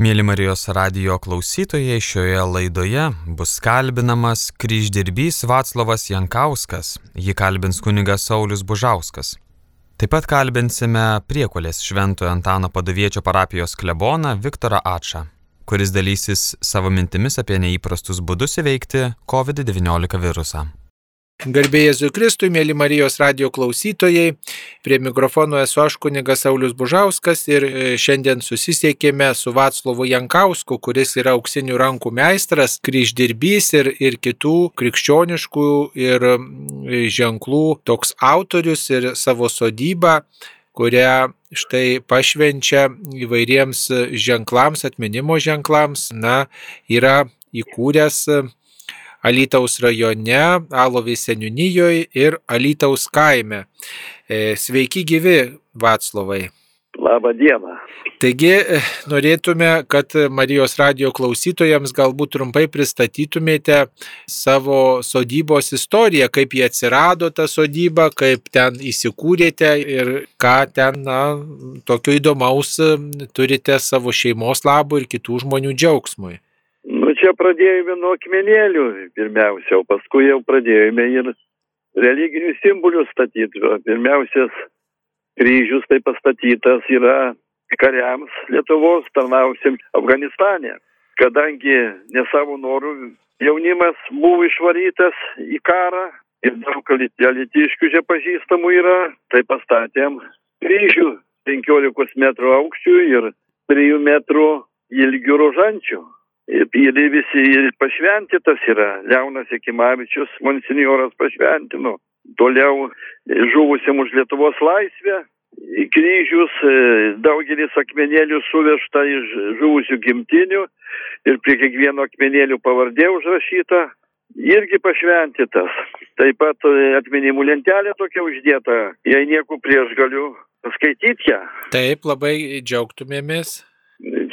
Mėly Marijos radio klausytojai, šioje laidoje bus kalbinamas kryždirbys Vaclavas Jankauskas, jį kalbins kunigas Saulis Bužauskas. Taip pat kalbinsime priekulės Šventojo Antano padaviečio parapijos kleboną Viktorą Ačą, kuris dalysis savo mintimis apie neįprastus būdus įveikti COVID-19 virusą. Garbėjai Jėzui Kristui, mėly Marijos radio klausytojai, prie mikrofono esu aš kunigas Saulis Bužauskas ir e, šiandien susisiekėme su Vaclovu Jankausku, kuris yra auksinių rankų meistras, kryždirbys ir, ir kitų krikščioniškų ir ženklų toks autorius ir savo sodybą kurią štai pašvenčia įvairiems ženklams, atminimo ženklams, na, yra įkūręs Alytaus rajone, Alovės seniūnijoje ir Alytaus kaime. E, sveiki gyvi, Vaclovai. Labą dieną. Taigi e, norėtume, kad Marijos radio klausytojams galbūt trumpai pristatytumėte savo sodybos istoriją, kaip jie atsirado ta sodyba, kaip ten įsikūrėte ir ką ten, na, tokio įdomaus turite savo šeimos labui ir kitų žmonių džiaugsmui čia pradėjome nuo akmenėlių pirmiausia, o paskui jau pradėjome ir religinius simbolius statyti. Pirmiausias kryžius tai pastatytas yra kariams Lietuvos tarnausim Afganistane. Kadangi ne savo norų jaunimas buvo išvarytas į karą ir daug alitiškių čia pažįstamų yra, tai pastatėm kryžių 15 metrų aukščių ir 3 metrų ilgių rožančių ir visi pašventytas yra. Leonas Ekimavičius, monsinjoras pašventino. Toliau žuvusiam už Lietuvos laisvę. Kryžius, e, daugelis akmenėlių suvežta iš žuvusių gimtinių ir prie kiekvieno akmenėlių pavardė užrašyta. Irgi pašventytas. Taip pat e, atminimų lentelė tokia uždėta. Jei nieko prieš galiu paskaityti ją. Taip, labai džiaugtumėmės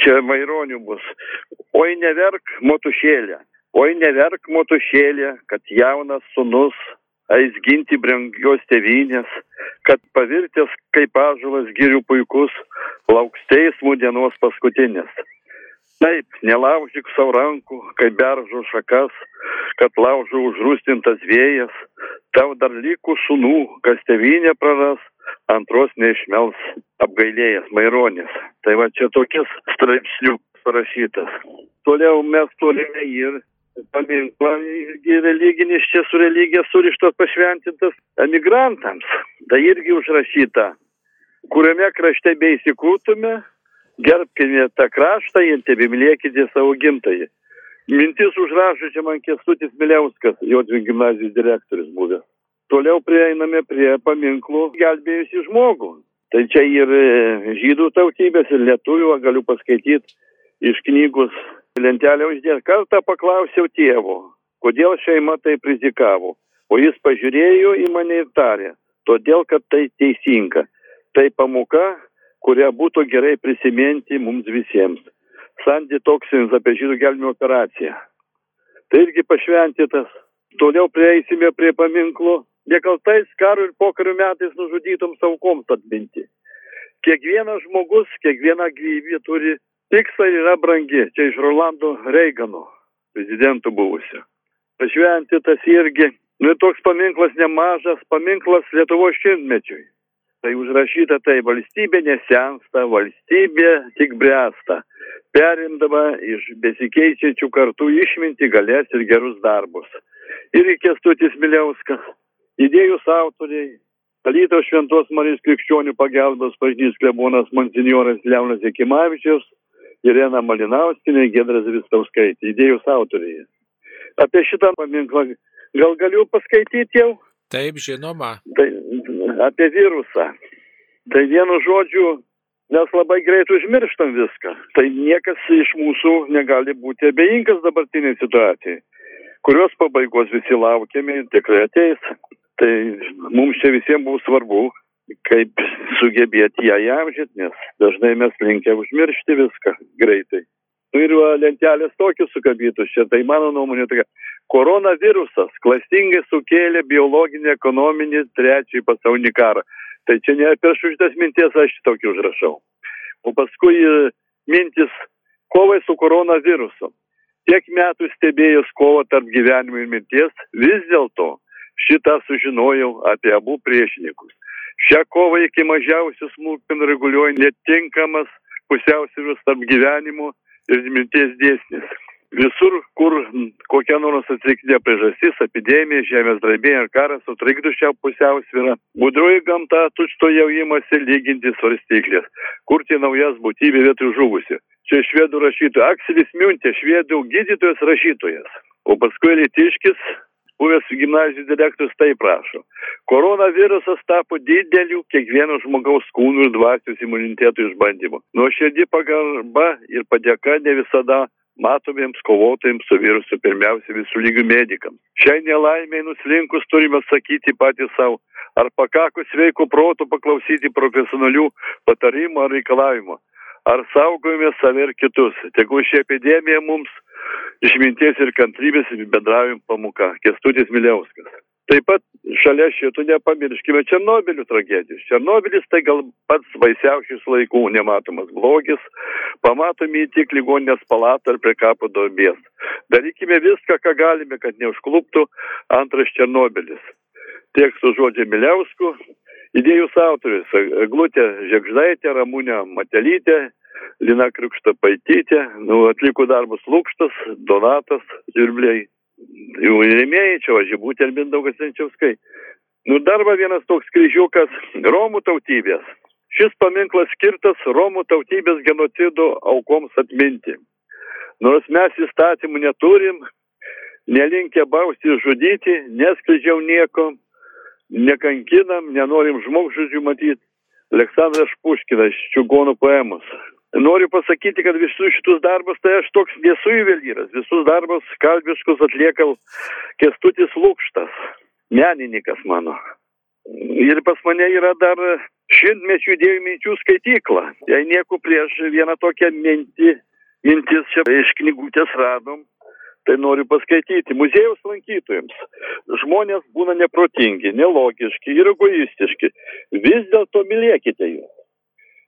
čia Maironių bus. Oi neverk motušėlė, oi neverk motušėlė, kad jaunas sunus eis ginti brangios tevinės, kad pavirtęs kaip ažulas girių puikus, lauks teismų dienos paskutinės. Taip, nelaužyk savo rankų, kaip beržo šakas, kad laužo užrūstintas vėjas, tau dar likų sunų, kas tevinė praras, antros neišmels apgailėjęs Maironis. Tai va čia tokias straipsnių parašytas. Toliau mes turime ir paminklą irgi religinis, čia su religija surištas pašventintas emigrantams. Tai irgi užrašyta, kuriame krašte beįsikūtume, gerbkime tą kraštą ir tebimlėkite savo gimtąjį. Mintis užrašo čia man Kestutis Miliauskas, Jodvin gimnazijos direktorius buvęs. Toliau prieiname prie paminklų gelbėjusi žmogų. Tai čia ir e, žydų tautybės, ir lietuvių, galiu paskaityti iš knygos lentelę uždėti. Kartą paklausiau tėvo, kodėl šeima taip rizikavo. O jis pažiūrėjo į mane ir tarė, todėl, kad tai teisinga. Tai pamoka, kurią būtų gerai prisiminti mums visiems. Sandy Toksins apie žydų gelbėjimo operaciją. Tai irgi pašventytas. Toliau prieisime prie paminklo nekaltais karo ir pokario metais nužudytoms aukoms atminti. Kiekvienas žmogus, kiekviena gyvybė turi tikslą ir yra brangi. Čia iš Rolando Reigano, prezidento buvusio. Pašventi tas irgi, nu toks paminklas nemažas, paminklas Lietuvo šimtmečiui. Tai užrašyta tai valstybė nesensta, valstybė tik bręsta, perimdama iš besikeičiančių kartų išminti galės ir gerus darbus. Ir Kestutis Miliauskas Idėjos autoriai Alytaus Šventos Marijos krikščionių pagelbos bažnys klebonas monsinjoras Leonas Jekimavičius, Irena Malinauskinė, Gedras Vistauskaitė, idėjos autoriai. Apie šitą paminklą gal galiu paskaityti jau? Taip, žinoma. Tai apie virusą. Tai vienu žodžiu, mes labai greit užmirštam viską. Tai niekas iš mūsų negali būti abejingas dabartiniai situacijai, kurios pabaigos visi laukiame ir tikrai ateis. Tai mums čia visiems buvo svarbu, kaip sugebėti ją įamžyti, nes dažnai mes linkę užmiršti viską greitai. Nu ir lentelės tokius sukabytus čia, tai mano nuomonė tokia. Koronavirusas klastingai sukėlė biologinį, ekonominį trečiąjį pasaulinį karą. Tai čia ne per šitas minties aš tokį užrašau. O paskui e, mintis kovai su koronavirusu. Tiek metų stebėjus kovą tarp gyvenimo ir mirties, vis dėlto šitą sužinojau apie abu priešininkus. Šią kovą iki mažiausių smulkmenų reguliuoja netinkamas pusiausvėros tarp gyvenimo ir mirties dėsnis. Visur, kur kokia nors atsitiktinė priežastis, epidemija, žemės drebėjai ar karas sutrikdo šią pusiausvyrą, budroji gamta tučto jau įmasi lyginti svarstyklės, kurti naujas būtybė vietoj žuvusių. Čia švedų rašytojas Akselis Miuntė, švedų gydytojas rašytojas. O paskui Lietiškis, buvęs gimnazijos direktorius, taip prašo. Koronavirusas tapo dideliu kiekvieno žmogaus kūnų ir dvasios imunitetų išbandymu. Nuo širdį pagarba ir padėka ne visada matomiems kovotojams su virusu, pirmiausia visų lygių medikams. Šiai nelaimiai nuslinkus turime sakyti patys savo, ar pakako sveiko proto paklausyti profesionalių patarimų ar reikalavimų, ar saugojame save ir kitus. Tegu ši epidemija mums išminties ir kantrybės bendravim pamoka. Kestutis Miliauskas. Taip pat šalia šito nepamirškime Černobilių tragedijos. Černobilis tai gal pats baisiausias laikų nematomas blogis, pamatomi tik ligoninės palatą ar prie kapo duobės. Darykime viską, ką galime, kad neužkluptų antras Černobilis. Tekstų žodžiai Miliausku, idėjų autorius Glutė Žegždaitė, Ramūnė Matelytė, Lina Krikšta Paitytė, nu, atliko darbus Lūkštas, Donatas Žirbliai jų rėmėjai, čia važybūtė ir Mindaugas Lenčiauskai. Nu, dar va vienas toks kryžiukas Romų tautybės. Šis paminklas skirtas Romų tautybės genocido aukoms atminti. Nors mes įstatymų neturim, nelinkę bausti ir žudyti, neskleidžiau nieko, nekankinam, nenorim žmogžudžių matyti. Aleksandras Puškinas, Čiugonų poemus. Noriu pasakyti, kad visus šitus darbus, tai aš toks nesu juvelyras, visus darbus kalbiškus atlieka Kestutis Lūkštas, menininkas mano. Ir pas mane yra dar šimtmečių idėjų minčių skaitykla. Jei nieko prieš vieną tokią mintį, mintis čia iš knygutės radom, tai noriu paskaityti. Muziejaus lankytojams žmonės būna neprotingi, nelogiški ir egoistiški. Vis dėlto mylėkite juos.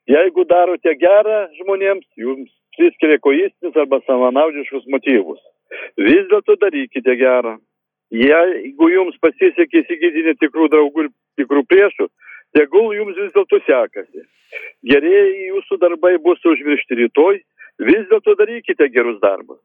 Jeigu darote gerą žmonėms, jums priskiria egoistinius arba savanaudiškus motyvus. Vis dėlto darykite gerą. Jeigu jums pasisekė įsigyti netikrų draugų ir tikrų priešų, tegul jums vis dėlto sekasi. Gerieji jūsų darbai bus užmiršti rytoj, vis dėlto darykite gerus darbus.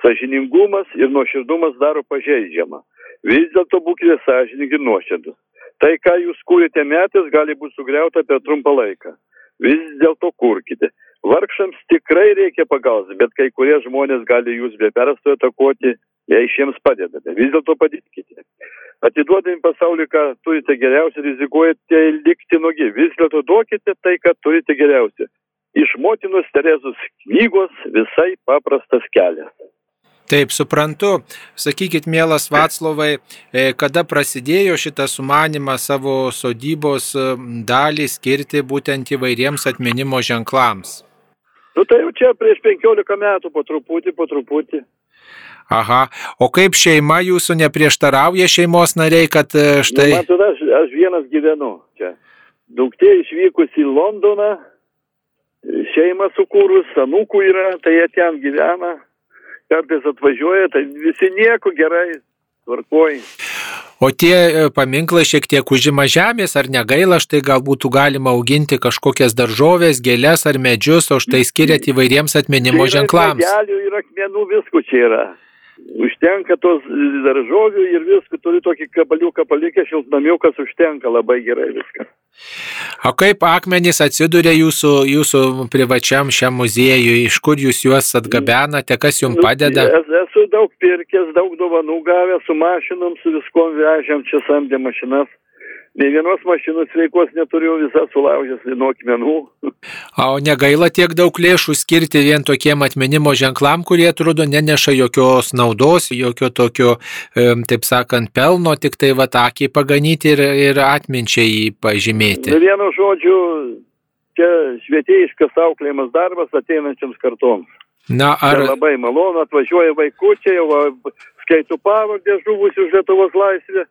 Sažiningumas ir nuoširdumas daro pažeidžiamą. Vis dėlto būkite sąžininkai ir nuoširdus. Tai, ką jūs kūrėte metais, gali būti sugriauta per trumpą laiką vis dėlto kurkite. Vargšams tikrai reikia pagalbos, bet kai kurie žmonės gali jūs be perstojo atakuoti, jei šiems padedate. Vis dėlto padėkite. Atiduodami pasaulį, ką turite geriausia, rizikuojate likti nugi. Vis dėlto duokite tai, ką turite geriausia. Iš motinos Terezos knygos visai paprastas kelias. Taip, suprantu. Sakykit, mielas Vaclovai, e, kada prasidėjo šitas sumanimas savo sodybos e, dalį skirti būtent įvairiems atminimo ženklams? Nu tai jau čia prieš 15 metų po truputį, po truputį. Aha, o kaip šeima jūsų neprieštarauja šeimos nariai, kad e, štai... Nu, matot, aš, aš vienas gyvenu čia. Duktė išvykus į Londoną, šeimą sukūrus, anūkų yra, tai jie ten gyvena kartais atvažiuoja, tai visi nieko gerai, tvarkoj. O tie e, paminklai šiek tiek užima žemės, ar negaila, štai gal būtų galima auginti kažkokias daržovės, gėlės ar medžius, o štai skiriat įvairiems atminimo ženklams. Gėlių ir akmenų visko čia yra. Užtenka tos daržovių ir viską, turi tokį kapaliuką palikę, šiltnamiukas užtenka labai gerai viską. O kaip akmenys atsiduria jūsų, jūsų privačiam šiam muziejui, iš kur jūs juos atgabenate, kas jums nu, padeda? Nu, esu daug pirkęs, daug dovanų gavęs, su mašinom, su viskom vežėm, čia samdė mašinas. Ne vienos mašinos veikos neturiu, visas sulaužęs nuo akmenų. O negaila tiek daug lėšų skirti vien tokiem atminimo ženklam, kurie atrodo neneša jokios naudos, jokio tokio, taip sakant, pelno, tik tai va akį paganyti ir, ir atminčiai pažymėti. Vienu žodžiu, čia švietėjiškas auklėjimas darbas ateinančiams kartoms. Na, ar... Čia labai malonu, atvažiuoja vaikučiai, jau skaitų pavardė žuvusių už Lietuvos laisvę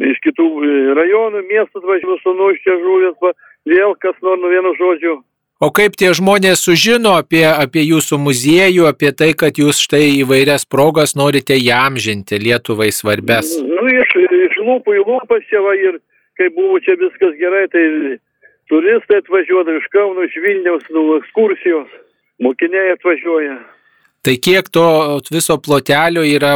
iš kitų e, rajonų, miestų atvažiavo sunų iš čia žuvęs, vėl kas nors nu vienu žodžiu O kaip tie žmonės sužino apie, apie jūsų muziejų, apie tai, kad jūs štai įvairias progas norite įamžinti Lietuvai svarbes? Nu, iš, iš lūpų į lūpas čia va ir kai buvo čia viskas gerai, tai turistai atvažiuoja iš Kauno, iš Vilniaus, nu, ekskursijos, mokiniai atvažiuoja. Tai kiek to viso plotelio yra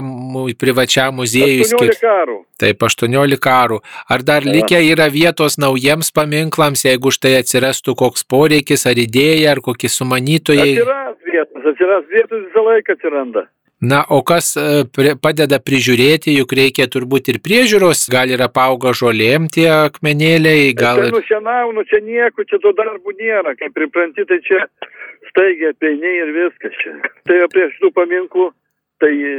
privačiam muziejui 18 karų. Taip, 18 karų. Ar dar likę yra vietos naujiems paminklams, jeigu štai atsirastų koks poreikis ar idėja, ar kokie sumanytojai? Atsiras vietos, atsiras vietos visą laiką atsiranda. Na, o kas e, padeda prižiūrėti, juk reikia turbūt ir priežiūros, gal yra paauga žolėm tie akmenėliai, gal... Tai ir- nušienau, nu čia nieko, čia to darbų nėra. Kai pripranti, tai čia staigiai apeini ir viskas čia. Tai prie šitų paminklų, tai e,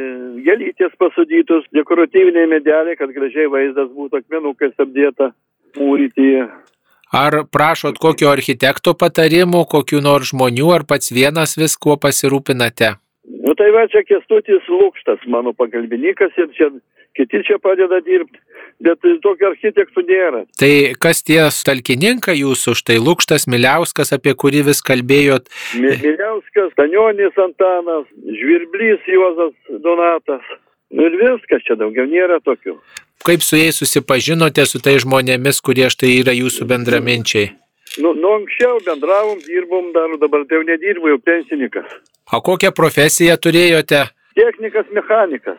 gėlytės pasadytos, dekoratyviniai medeliai, kad gražiai vaizdas būtų akmenukais apdėta mūrytyje. Ar prašot kokio architekto patarimų, kokiu nors žmonių, ar pats vienas viskuo pasirūpinate? Nu tai va čia kestutis lūkštas, mano pagalbininkas ir čia kiti čia padeda dirbti, bet tokio architektų nėra. Tai kas tie talkininkai jūsų, štai Lūkštas Miliauskas, apie kurį vis kalbėjot, Mi- Miliauskas, Tanionis Antanas, Žvirblys Juozas Donatas. Nu ir viskas, čia daugiau nėra tokių. kaip su jais susipažinote, su tai žmonėmis, kurie štai yra jūsų bendraminčiai? Nu, nu anksčiau bendravom, dirbom dar, dabar tai jau nedirbu, jau pensininkas. O kokią profesiją turėjote? Technikas, mechanikas.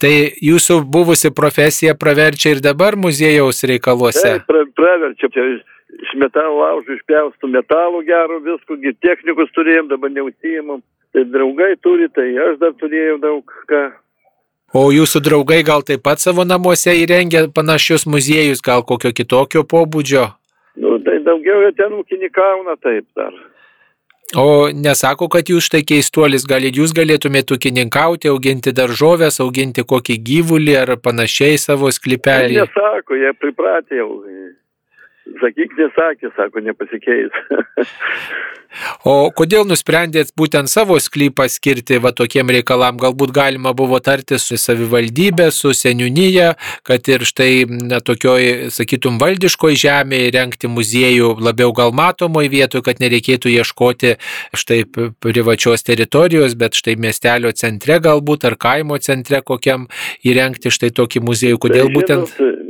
Tai jūsų buvusi profesija praverčia ir dabar muziejaus reikaluose. Tai pra, praverčia, čia iš- metalo laužų išpjaustų metalų gerų, visko, technikus turėjom, dabar neužsijimam. Tai draugai turi, tai aš dar turėjau daug ką. O jūsų draugai gal taip pat savo namuose įrengia panašius muziejus, gal kokio kitokio pobūdžio? Nu, tai daugiau jie ten ūkininkauna taip dar. O nesako, kad jūs štai keistuolis, gal jūs galėtumėte ūkininkauti, auginti daržovės, auginti kokį gyvulį ar panašiai savo Jie sklypelį. nesako, jie pripratę jau. Sakyk, nesakė, sako, nepasikeis. O kodėl nusprendėt būtent savo sklypą skirti va tokiem reikalam? Galbūt galima buvo tartis su savivaldybė, su seniūnyje, kad ir štai na, tokioj, sakytum, valdiškoj žemėje rengti muziejų labiau gal matomoje vietoje, kad nereikėtų ieškoti štai privačios teritorijos, bet štai miestelio centre galbūt ar kaimo centre kokiam įrengti štai tokį muziejų. Kodėl tai, būtent... Žinot,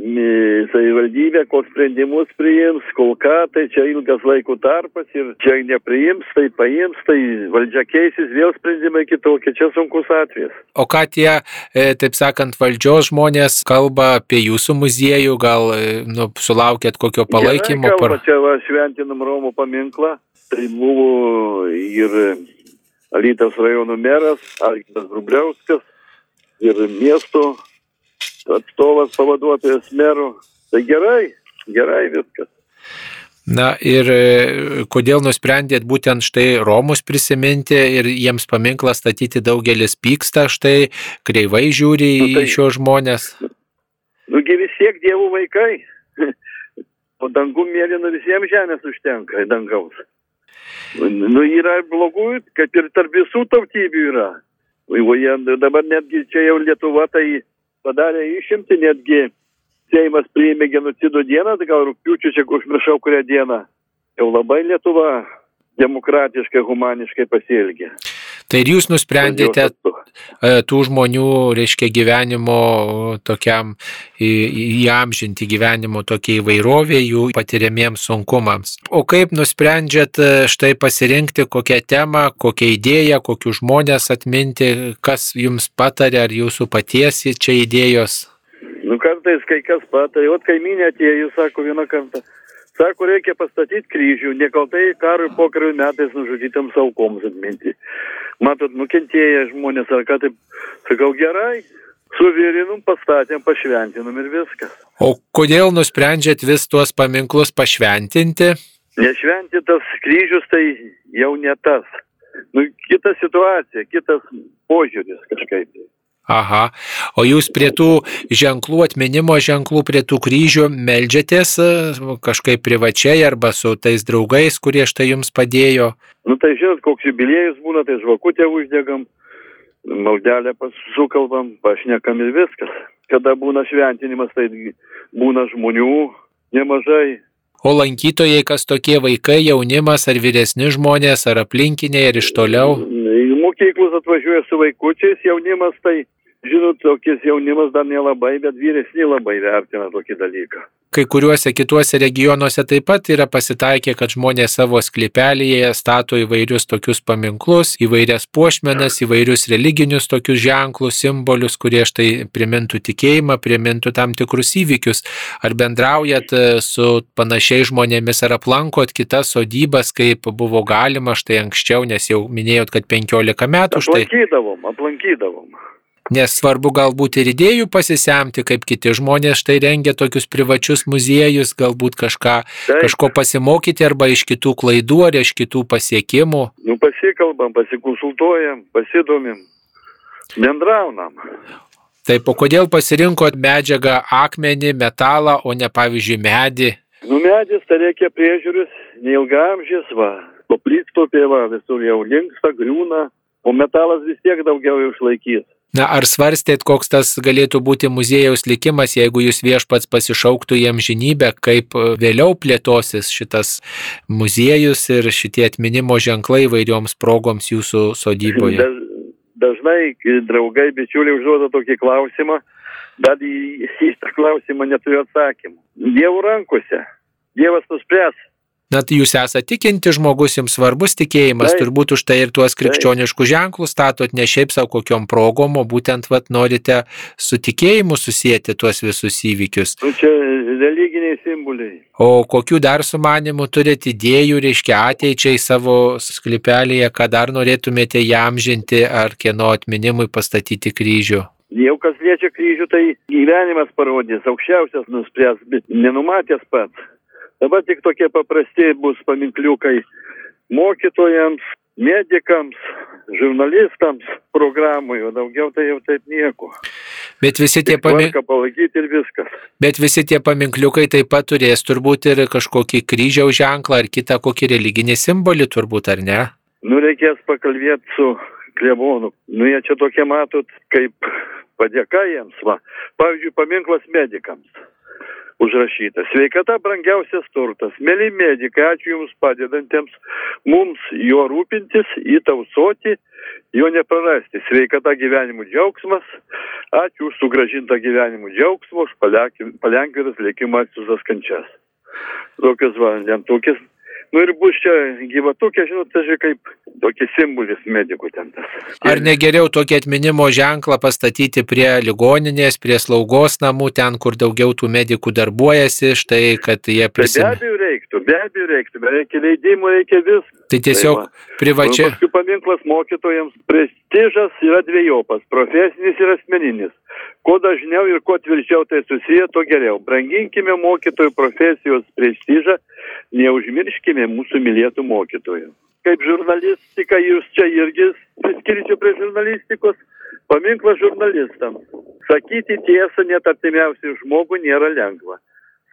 savivaldybė, koks sprendimus priims, kol ką, tai čia ilgas laiko tarpas ir čia nepriims, tai paims, tai valdžia keisis, vėl sprendimai kitokie, čia sunkus atvejas. O ką tie, e, taip sakant, valdžios žmonės kalba apie jūsų muziejų, gal e, nu, sulaukėt kokio palaikymo? Gerai, kalba, Par... čia va, šventinam Romų paminklą, tai buvo ir Alytaus rajono meras, Alginas Grubliauskas, ir miesto atstovas pavaduotojas merų. Tai gerai, gerai viskas. Na ir e, kodėl nusprendėt būtent štai Romus prisiminti ir jiems paminklą statyti daugelis pyksta, štai kreivai žiūri Nu, į tai- šios žmonės. Nugi vis tiek dievų vaikai. O dangų mėlyną visiems žemės užtenka, dangaus. Nu, yra blogų, kaip ir tarp visų tautybių yra. O jie dabar netgi čia jau Lietuva tai padarė išimti, netgi Seimas priėmė genocido dieną, tai gal rūpiučio čia užmiršau kurią dieną. Jau labai Lietuva demokratiškai, humaniškai pasielgė. Tai ir jūs nusprendėte e, tų žmonių, reiškia, gyvenimo tokiam įamžinti gyvenimo tokia įvairovė jų patiriamiems sunkumams. O kaip nusprendžiat e, štai pasirinkti kokią temą, kokią idėją, kokius žmonės atminti, kas jums patarė, ar jūsų paties čia idėjos? Nu kartais kai kas patai, o kaiminė atėjo, sako vieną kartą. Sako, reikia pastatyti kryžių, nekaltai karui pokario metais nužudytams aukoms atminti. Matot, nukentėję žmonės, ar ką taip, sakau, gerai, suvėrinum, pastatėm, pašventinum ir viskas. O kodėl nusprendžiat vis tuos paminklus pašventinti? Nešventytas kryžius tai jau ne tas. Nu, kita situacija, kitas požiūris kažkaip. Aha. O jūs prie tų ženklų, atminimo ženklų, prie tų kryžių melžiatės e, kažkaip privačiai arba su tais draugais, kurie štai jums padėjo? Nu tai žinot, koks jubiliejus būna, tai žvakutę uždegam, maldelę sukalbam, pašnekam ir viskas. Kada būna šventinimas, tai būna žmonių nemažai, O lankytojai, kas tokie vaikai, jaunimas, ar vyresni žmonės, ar aplinkiniai, ar iš toliau? Į mokyklas atvažiuoja su vaikučiais, jaunimas tai žinot, tokis jaunimas dar nelabai, bet vyresni labai vertina tokį dalyką. Kai kuriuose kituose regionuose taip pat yra pasitaikę, kad žmonės savo sklipelėje stato įvairius tokius paminklus, įvairias puošmenas, įvairius religinius tokius ženklus, simbolius, kurie štai primintų tikėjimą, primintų tam tikrus įvykius. Ar bendraujat e, su panašiai žmonėmis, ar aplankot kitas sodybas, kaip buvo galima štai anksčiau, nes jau minėjot, kad 15 metų štai. Aplankydavom, aplankydavom. Nes svarbu galbūt ir idėjų pasisemti, kaip kiti žmonės štai rengia tokius privačius muziejus, galbūt kažką, Taip. kažko pasimokyti arba iš kitų klaidų ar iš kitų pasiekimų. Nu, pasikalbam, pasikonsultuojam, pasidomim, bendraunam. Taip, o kodėl pasirinkot medžiagą akmenį, metalą, o ne pavyzdžiui medį? Nu, medis tai reikia priežiūris, neilgamžis, va, koplytstopė, va, visur jau linksta, griūna, o metalas vis tiek daugiau išlaikys. Na, ar svarstėt, koks tas galėtų būti muziejaus likimas, jeigu jūs viešpats pasišauktų jam žinybę, kaip e, vėliau plėtosis šitas muziejus ir šitie atminimo ženklai vairioms progoms jūsų sodyboje? Daž, dažnai draugai, bičiuliai užduoda tokį klausimą, bet į šitą klausimą neturiu atsakymą. Dievo rankose. Dievas nuspręs, Na, tai jūs esate tikinti žmogus, jums svarbus tikėjimas, Taip. turbūt už tai ir tuos krikščioniškus ženklus statot ne šiaip savo kokiom progom, o būtent vat, norite su tikėjimu susijęti tuos visus įvykius. Nu, čia religiniai simboliai. O kokių dar sumanimų turite idėjų, reiškia ateičiai savo sklipelėje, ką dar norėtumėte jam žinti ar kieno atminimui pastatyti kryžių? Jau kas liečia kryžių, tai gyvenimas parodys, aukščiausias nuspręs, bet nenumatęs pats. Dabar tik tokie paprasti bus paminkliukai mokytojams, medikams, žurnalistams programui, o daugiau tai jau taip nieko. Bet visi tie paminkliukai. Bet visi tie paminkliukai taip pat turės turbūt ir kažkokį kryžiaus ženklą ar kitą kokį religinį simbolį turbūt, ar ne? Nu, reikės pakalbėti su klebonu. Nu, jie čia tokie matot, kaip padėka jiems, va. Pavyzdžiui, paminklas medikams užrašyta. Sveikata brangiausias turtas. Mėly medikai, ačiū Jums padedantiems mums juo rūpintis, jį tausoti, jo neprarasti. Sveikata gyvenimų džiaugsmas. Ačiū už sugražintą gyvenimų džiaugsmą, už palengvintas likimas visas kančias. Tokias va, lentukės Nu ir bus čia gyvatukė, žinot, tai kaip tokį simbolis medikų ten tas. Ar negeriau tokį atminimo ženklą pastatyti prie ligoninės, prie slaugos namų, ten, kur daugiau tų medikų darbuojasi, štai, kad jie prisimena? Be abejo reiktų, be abejo reiktų, bet reikia leidimų, reikia vis. Tai tiesiog tai privačiai. Paskui paminklas mokytojams prestižas yra dviejopas - profesinis ir asmeninis. Kuo dažniau ir kuo tvirčiau tai susiję, to geriau. Branginkime mokytojų profesijos prestižą, neužmirškime mūsų mylėtų mokytojų. Kaip žurnalistika, jūs čia irgi priskirčiau prie žurnalistikos, paminklas žurnalistams. Sakyti tiesą net artimiausiai žmogų nėra lengva.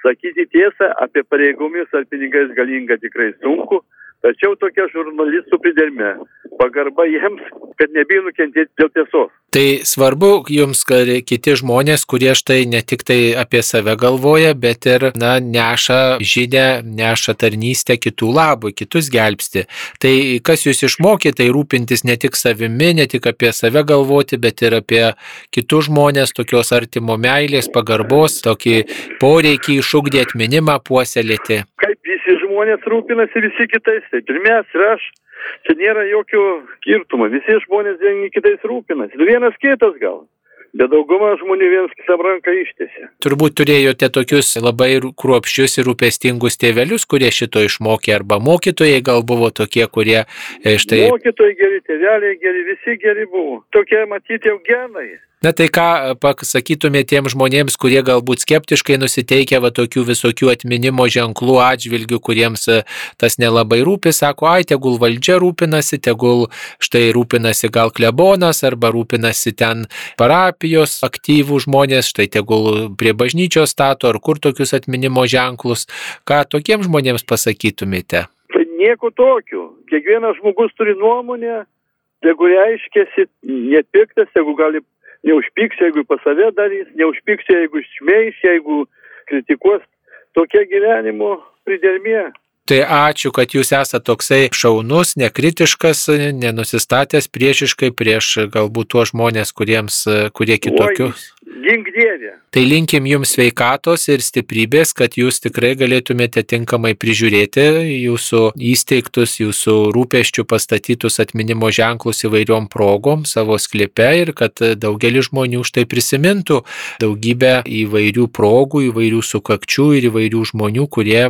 Sakyti tiesą apie pareigomis ar pinigais galinga tikrai sunku, tačiau tokia žurnalistų priderme. Pagarba jiems, kad nebijo nukentėti dėl tiesos. Tai svarbu jums, kad kiti žmonės, kurie štai ne tik tai apie save galvoja, bet ir na, neša žinę, neša tarnystę kitų labui, kitus gelbsti. Tai kas jūs išmokė, tai rūpintis ne tik savimi, ne tik apie save galvoti, bet ir apie kitus žmonės, tokios artimo meilės, pagarbos, tokį poreikį išugdyti atminimą, puoselėti. Kaip visi žmonės rūpinasi visi kitais, taip ir mes, ir aš. Čia nėra jokio skirtumo. Visi žmonės vieni kitais rūpinasi. Vienas kitas gal. Bet dauguma žmonių vienas kitam ranką ištėsi. Turbūt turėjote tokius labai kruopščius ir rūpestingus tėvelius, kurie šito išmokė, arba mokytojai gal buvo tokie, kurie e, štai... Mokytojai geri, tėveliai geri, visi geri buvo. Tokie matyti jau genai. Na tai ką pasakytumėte tiem žmonėms, kurie galbūt skeptiškai nusiteikia va tokių visokių atminimo ženklų atžvilgių, kuriems e, tas nelabai rūpi, sako, ai, tegul valdžia rūpinasi, tegul štai rūpinasi gal klebonas arba rūpinasi ten parapijos aktyvų žmonės, štai tegul prie bažnyčios stato ar kur tokius atminimo ženklus. Ką tokiems žmonėms pasakytumėte? Tai nieko tokio. Kiekvienas žmogus turi nuomonę, jeigu reiškėsi nepiktas, jeigu gali neužpyks, jeigu pas save darys, neužpyks, jeigu šmeiš, jeigu kritikuos, tokia gyvenimo pridermė. Tai ačiū, kad jūs esate toksai šaunus, nekritiškas, nenusistatęs priešiškai prieš galbūt tuos žmonės, kuriems, kurie kitokius. Oi, Gink Dievė. Tai linkim jums sveikatos ir stiprybės, kad jūs tikrai galėtumėte tinkamai prižiūrėti jūsų įsteigtus, jūsų rūpeščių pastatytus atminimo ženklus įvairiom progom savo sklipe ir kad daugelis žmonių štai prisimintų daugybę įvairių progų, įvairių sukakčių ir įvairių žmonių, kurie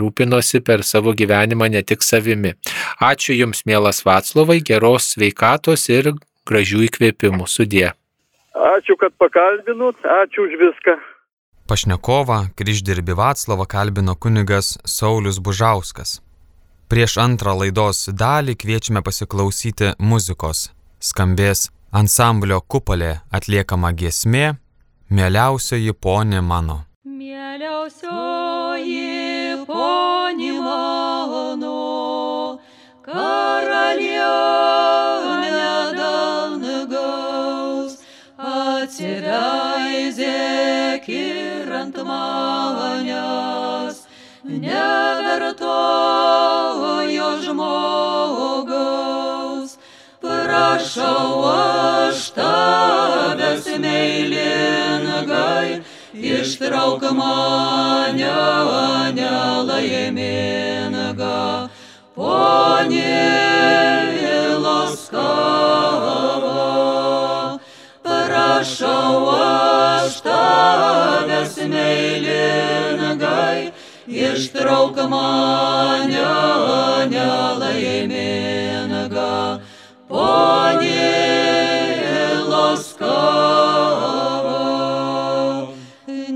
rūpinosi per savo gyvenimą ne tik savimi. Ačiū Jums, mielas Vaclovai, geros sveikatos ir gražių įkvėpimų. Sudė. Ačiū, kad pakalbinut, ačiū už viską. Pašnekovą kryždirbį Vaclavą kalbino kunigas Saulis Bužauskas. Prieš antrą laidos dalį kviečiame pasiklausyti muzikos. Skambės ansamblio kupolė atliekama giesmė Mieliausioji ponė mano. Mieliausioji ponė mano, karalienė atsiveizėk ir ant manęs, nevertojo žmogaus. Prašau aš tavęs meilingai, ištrauk mane nelaimingą. Ponė laskava, prašau aš tavęs meilingai, ištrauk mane nelaimingą. Ponė laskava,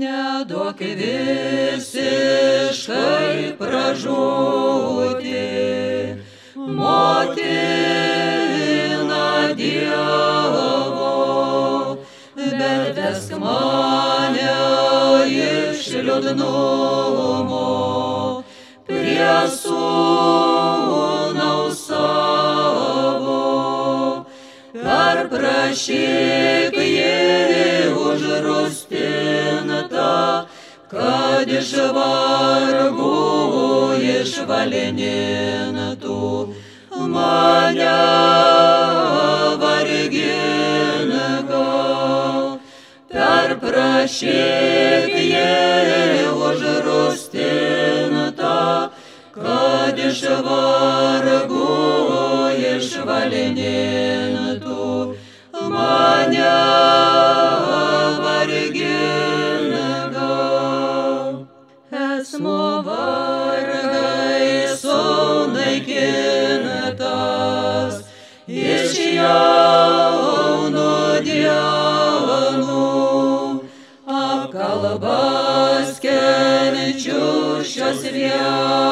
neduok visiškai pražūti, mane iš liūdnumo prie sūnaus savo. Ar prašyk jį užrustinta, kad iš vargų išvalinintų mane prašyk jį užrustinta, kad iš vargų išvalinintų mane šios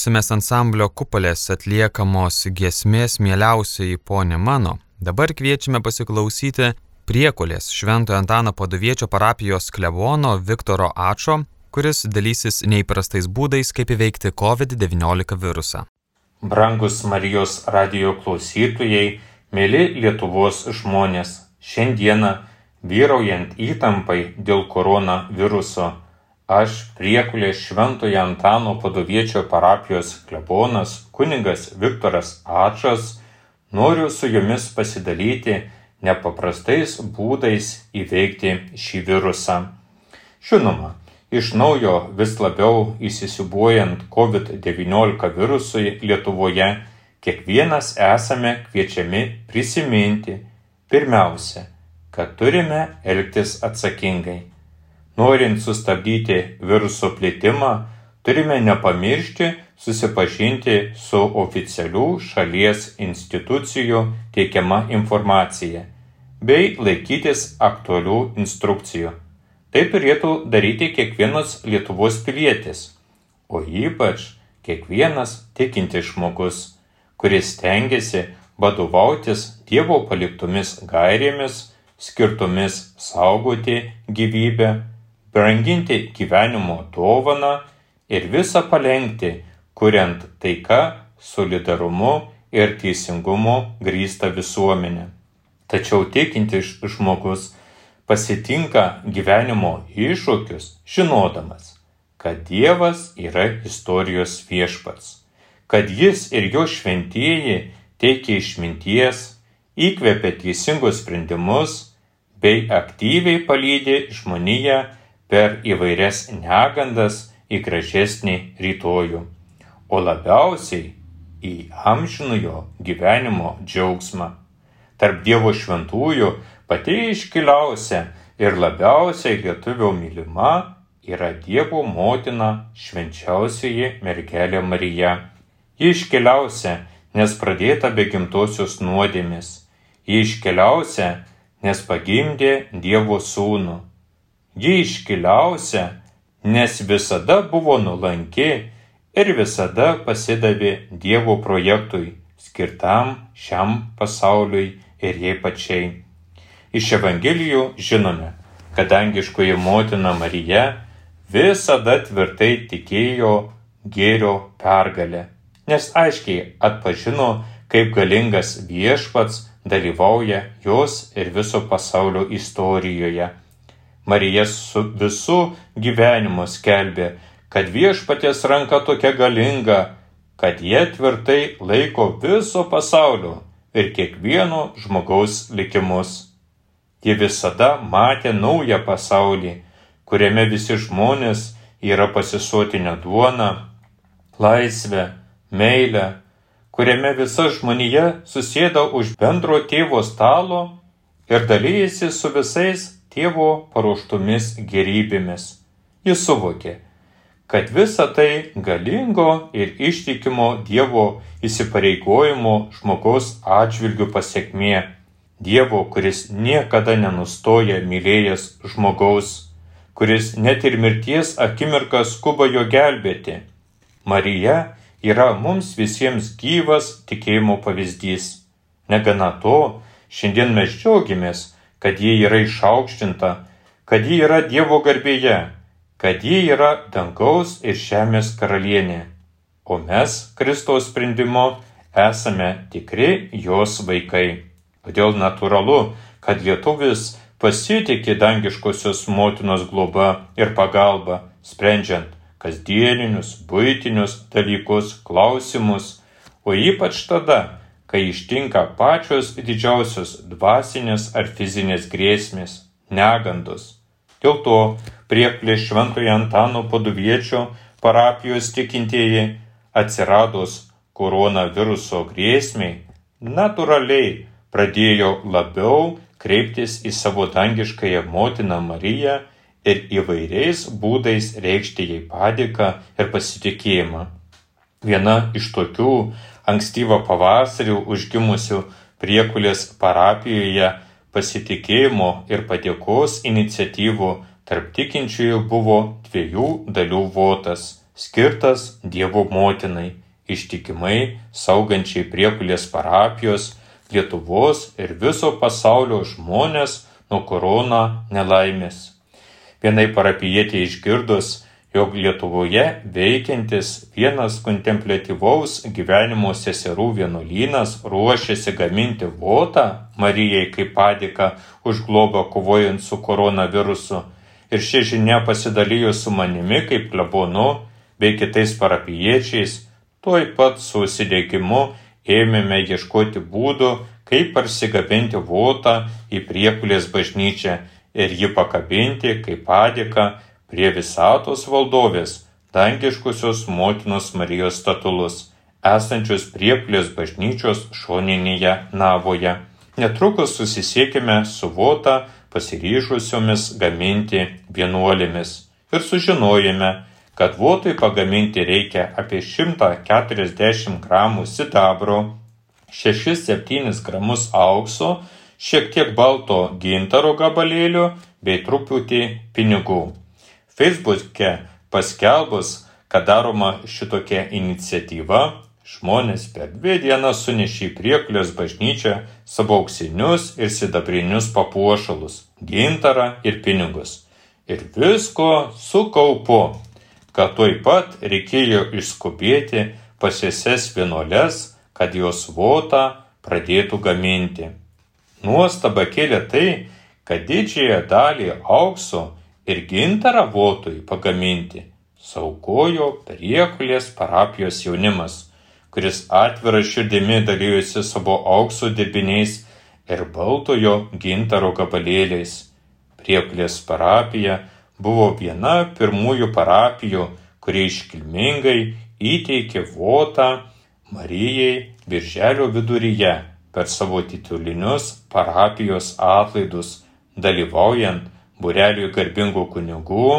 Klausėmės ansamblio kupolės atliekamos giesmės mieliausiai ponė mano. Dabar kviečiame pasiklausyti priekulės Šventojo Antano paduviečio parapijos klebono Viktoro Ačo, kuris dalysis neįprastais būdais, kaip įveikti COVID-19 virusą. Brangus Marijos radio klausytojai, mėly Lietuvos žmonės, šiandieną vyraujant įtampai dėl koronaviruso Aš, priekulės Šventojo Antano padoviečio parapijos klebonas, kuningas Viktoras Ačas, noriu su jumis pasidalyti nepaprastais būdais įveikti šį virusą. Žinoma, iš naujo vis labiau įsisibuojant COVID-19 virusui Lietuvoje, kiekvienas esame kviečiami prisiminti pirmiausia, kad turime elgtis atsakingai Norint sustabdyti viruso plitimą, turime nepamiršti susipažinti su oficialių šalies institucijų teikiama informacija bei laikytis aktualių instrukcijų. Tai turėtų daryti kiekvienas Lietuvos pilietis, o ypač kiekvienas tikintis žmogus, kuris tengiasi vadovautis Dievo paliktomis gairėmis, skirtomis saugoti gyvybę branginti gyvenimo dovaną ir visą palengti, kuriant taika, solidarumu ir teisingumu grįstą visuomenę. Tačiau tikintis žmogus pasitinka gyvenimo iššūkius, žinodamas, kad Dievas yra istorijos viešpats, kad Jis ir jo šventieji teikia išminties, įkvepia teisingus sprendimus bei aktyviai palydė žmoniją per įvairias negandas į gražesnį rytojų, o labiausiai į amžinojo gyvenimo džiaugsmą. Tarp Dievo šventųjų pati iškiliausia ir labiausiai lietuvio mylima yra Dievo motina švenčiausioji mergelė Marija. Ji iškeliausia, nes pradėta be gimtosios nuodėmės. Ji iškeliausia, nes pagimdė Dievo sūnų ji iškiliausia, nes visada buvo nulanki ir visada pasidavė Dievo projektui, skirtam šiam pasauliui ir jai pačiai. Iš Evangelijų žinome, kad dangiškoji motina Marija visada tvirtai tikėjo gėrio pergalę, nes aiškiai atpažino, kaip galingas viešpats dalyvauja jos ir viso pasaulio istorijoje Marija su visu gyvenimu skelbė, kad viešpatės ranka tokia galinga, kad jie tvirtai laiko viso pasaulio ir kiekvieno žmogaus likimus. Ji visada matė naują pasaulį, kuriame visi žmonės yra pasisotinę duoną, laisvę, meilę, kuriame visa žmonija susėda už bendro tėvo stalo ir dalyjasi su visais tėvo paruoštomis gerybėmis. Jis suvokė, kad visa tai galingo ir ištikimo Dievo įsipareigojimo žmogaus atžvilgių pasiekmė. Dievo, kuris niekada nenustoja mylėjęs žmogaus, kuris net ir mirties akimirką skuba jo gelbėti. Marija yra mums visiems gyvas tikėjimo pavyzdys. Negana to, šiandien mes džiaugiamės, kad ji yra išaukštinta, kad ji yra Dievo garbėje, kad ji yra dangaus ir žemės karalienė. O mes Kristaus sprendimo esame tikri jos vaikai. Todėl natūralu, kad lietuvis pasitikė dangiškosios motinos globa ir pagalba, sprendžiant kasdieninius, būtinius dalykus, klausimus, o ypač tada, kai ištinka pačios didžiausios dvasinės ar fizinės grėsmės, negandos. Dėl to prieplė Šventojo Antano paduviečio parapijos tikintieji atsiradus koronaviruso grėsmiai natūraliai pradėjo labiau kreiptis į savo dangiškąją motiną Mariją ir įvairiais būdais reikšti jai padėką ir pasitikėjimą. Viena iš tokių ankstyvą pavasarį užgimusių priekulės parapijoje pasitikėjimo ir padėkos iniciatyvų tarp tikinčiųjų buvo dviejų dalių votas, skirtas Dievo motinai, ištikimai saugančiai priekulės parapijos, Lietuvos ir viso pasaulio žmonės nuo korona nelaimės. Vienai parapijietė išgirdus, jog Lietuvoje veikiantis vienas kontemplatyvaus gyvenimo seserų vienuolynas ruošiasi gaminti votą Marijai kaip padėką už globą kovojant su koronavirusu. Ir ši žinia pasidalijo su manimi kaip klebonu bei kitais parapiečiais, tuoj pat su užsidėgymu ėmėme ieškoti būdų, kaip parsigabinti votą į priekulės bažnyčią ir jį pakabinti kaip padėką prie visatos valdovės dangiškusios motinos Marijos statulus, esančius priekulės bažnyčios šoninėje navoje. Netrukus susisiekime su votą pasiryžusiomis gaminti vienuolėmis ir sužinojame, kad votui pagaminti reikia apie 140 gramų sidabro, 6-7 gramus aukso, šiek tiek balto gintaro gabalėlio bei truputį pinigų. Facebook'e paskelbus, kad daroma šitokia iniciatyva, žmonės per dvi dienas sunešė į priekulės bažnyčią savo auksinius ir sidabrinius papuošalus, gintarą ir pinigus. Ir visko su kaupu, kad tuoj pat reikėjo išskubėti pasieses vienuolės, kad jos votą pradėtų gaminti. Nuostaba kėlė tai, kad didžiąją dalį aukso ir gintarą votui pagaminti saugojo priekulės parapijos jaunimas, kuris atvira širdimi dalyjosi savo aukso dirbiniais ir baltojo gintaro gabalėliais. Priekulės parapija buvo viena pirmųjų parapijų, kurie iškilmingai įteikė votą Marijai birželio viduryje per savo titulinius parapijos atlaidus, dalyvaujant bureliui garbingų kunigų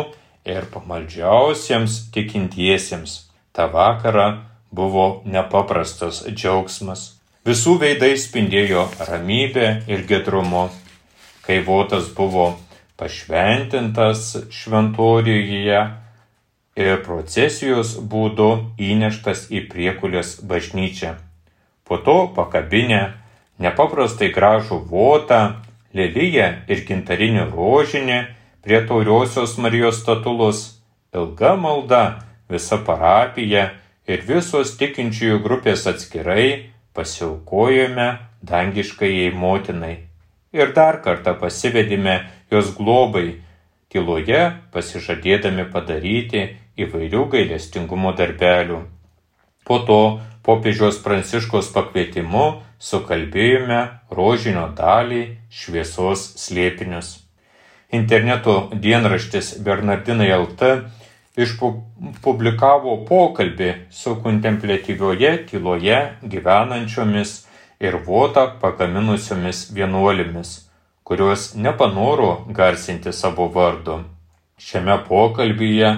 ir pamaldžiausiems tikintiesiems. Ta vakara buvo nepaprastas džiaugsmas. Visų veidai spindėjo ramybė ir gedrumu. Kai votas buvo pašventintas šventorijoje, ir procesijos būdu įneštas į priekulės bažnyčią. Po to pakabinę nepaprastai gražų votą, lelyje ir gintarinį rožinį prie tauriosios Marijos statulos, ilga malda, visa parapija ir visos tikinčiųjų grupės atskirai pasiaukojome dangiškai motinai. Ir dar kartą pasivedėme jos globai, tyloje pasižadėdami padaryti įvairių gailestingumo darbelių. Po to popiežiaus pranciškos pakvietimu sukalbėjome rožinio dalį šviesos slėpinius. Interneto dienraštis Bernardinai LT išpublikavo pokalbį su kontemplatyvioje tyloje gyvenančiomis ir votą pagaminusiomis vienuolėmis, kurios nepanoro garsinti savo vardu. Šiame pokalbyje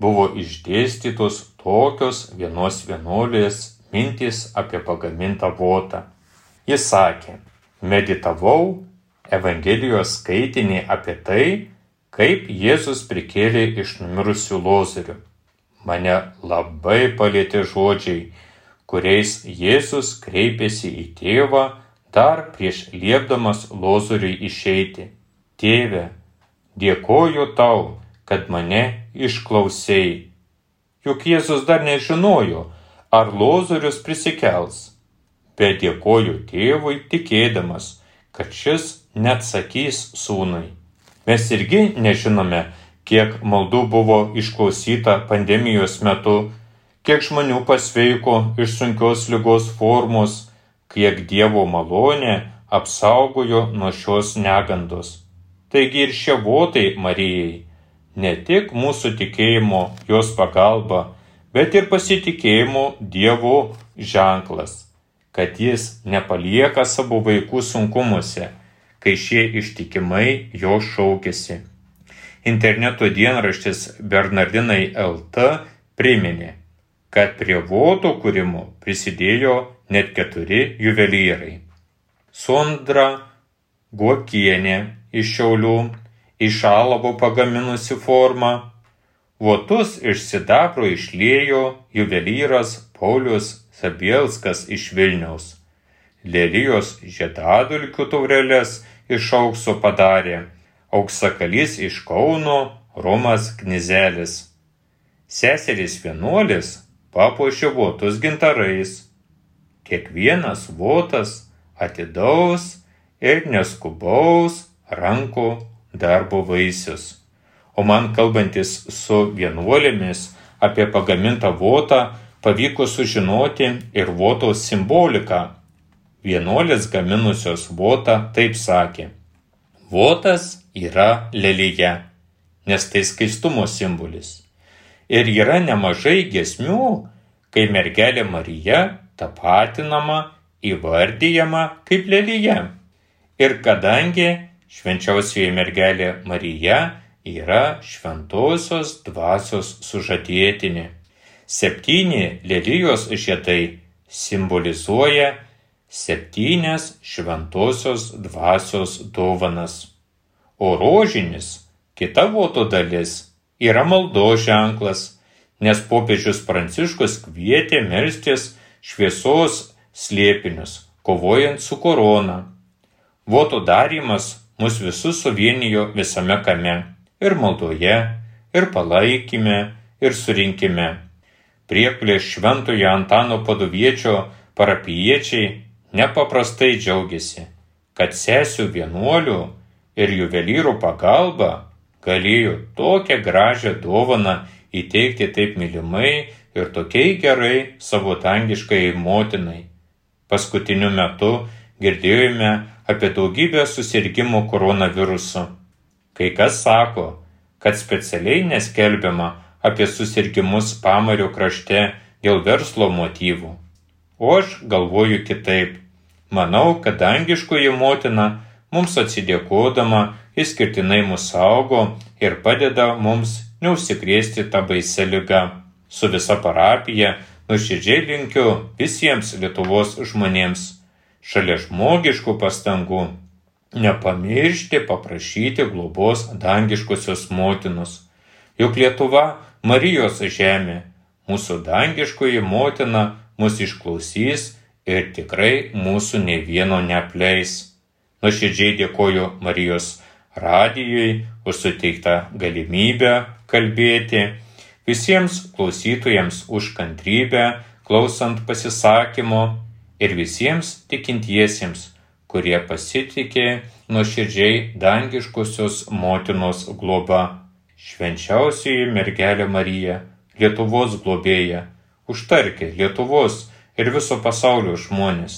buvo išdėstytos tokios vienos vienuolės mintys apie pagamintą votą. Jis sakė, meditavau Evangelijos skaitinį apie tai, kaip Jėzus prikėlė iš numirusių lozerių. Mane labai palėtė žodžiai, kuriais Jėzus kreipėsi į tėvą dar prieš liepdamas lozoriui išeiti. Tėve, dėkoju tau, kad mane išklausėjai. Juk Jėzus dar nežinojo, ar lozorius prisikels, bet dėkoju tėvui tikėdamas, kad šis neatsakys sūnui. Mes irgi nežinome, kiek maldų buvo išklausyta pandemijos metu, kiek žmonių pasveiko iš sunkios lygos formos, kiek Dievo malonė apsaugojo nuo šios negandos. Taigi ir šie votai Marijai ne tik mūsų tikėjimo jos pagalba, bet ir pasitikėjimo Dievu ženklas, kad jis nepalieka savo vaikų sunkumuose, kai šie ištikimai jo šaukėsi. Interneto dienraštis Bernardinai LT priminė, kad prie voto kūrimo prisidėjo net keturi juvelyrai. Sondra Guokienė iš Šiaulių, iš alavo pagaminusi formą, Votus iš sidabro išlėjo juvelyras Paulius Sabielskas iš Vilniaus. Lelijos žiedadulkių taurelės iš aukso padarė, auksakalys iš Kauno, Romas Knizelis. Seserys vienuolis papuošė votus gintarais. Kiekvienas votas atidaus ir neskubaus rankų darbo vaisius. O man kalbantis su vienuolėmis apie pagamintą votą pavyko sužinoti ir votos simboliką vienuolės gaminusios votą taip sakė. Votas yra lelyje, nes tai skaistumo simbolis. Ir yra nemažai gesmių, kai mergelė Marija tapatinama, įvardyjama kaip lelyje. Ir kadangi švenčiausioji mergelė Marija yra šventosios dvasios sužadėtinė. Septyni lelijos žiedai simbolizuoja septynias šventosios dvasios dovanas. O rožinis, kita voto dalis, yra maldo ženklas, nes popiežius Pranciškus kvietė melstis šviesos slėpinius, kovojant su korona. Voto darimas mus visus suvienijo visame kame - ir maldoje, ir palaikime, ir surinkime. Prieplės šventojo Antano paduviečio parapiečiai nepaprastai džiaugiasi, kad sesių vienuolių ir juvelyrų pagalba galėjo tokią gražią dovaną įteikti taip mylimai ir tokiai gerai savo tangiškai motinai. Paskutiniu metu girdėjome apie daugybę susirgymų koronavirusu. Kai kas sako, kad specialiai neskelbiama apie susirgymus pamario krašte dėl verslo motyvų. O aš galvoju kitaip. Manau, kad dangiškoji motina mums atsidėkodama išskirtinai mus saugo ir padeda mums neužsikrėsti tą baisę lygą. Su visa parapija nuoširdžiai linkiu visiems Lietuvos žmonėms šalia žmogiškų pastangų nepamiršti paprašyti globos dangiškosios motinos. Juk Lietuva Marijos žemė, mūsų dangiškoji motina mus išklausys ir tikrai mūsų ne vieno neapleis. Nuoširdžiai dėkoju Marijos radijui už suteiktą galimybę kalbėti, visiems klausytojams už kantrybę, klausant pasisakymo ir visiems tikintiesiems, kurie pasitikė nuoširdžiai dangiškosios motinos globa. Švenčiausiai mergelė Marija, Lietuvos globėja, užtarkė Lietuvos ir viso pasaulio žmonės,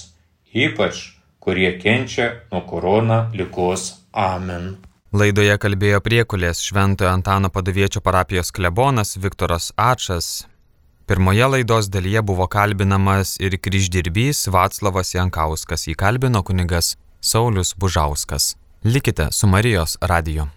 ypač kurie kenčia nuo korona lygos. Amen. Laidoje kalbėjo priekulės Šventojo Antano paduviečio parapijos klebonas Viktoras Ačas. Pirmoje laidos dalyje buvo kalbinamas ir kryždirbys Vaclavas Jankauskas, jį kalbino kunigas Saulis Bužauskas. Likite su Marijos radiju.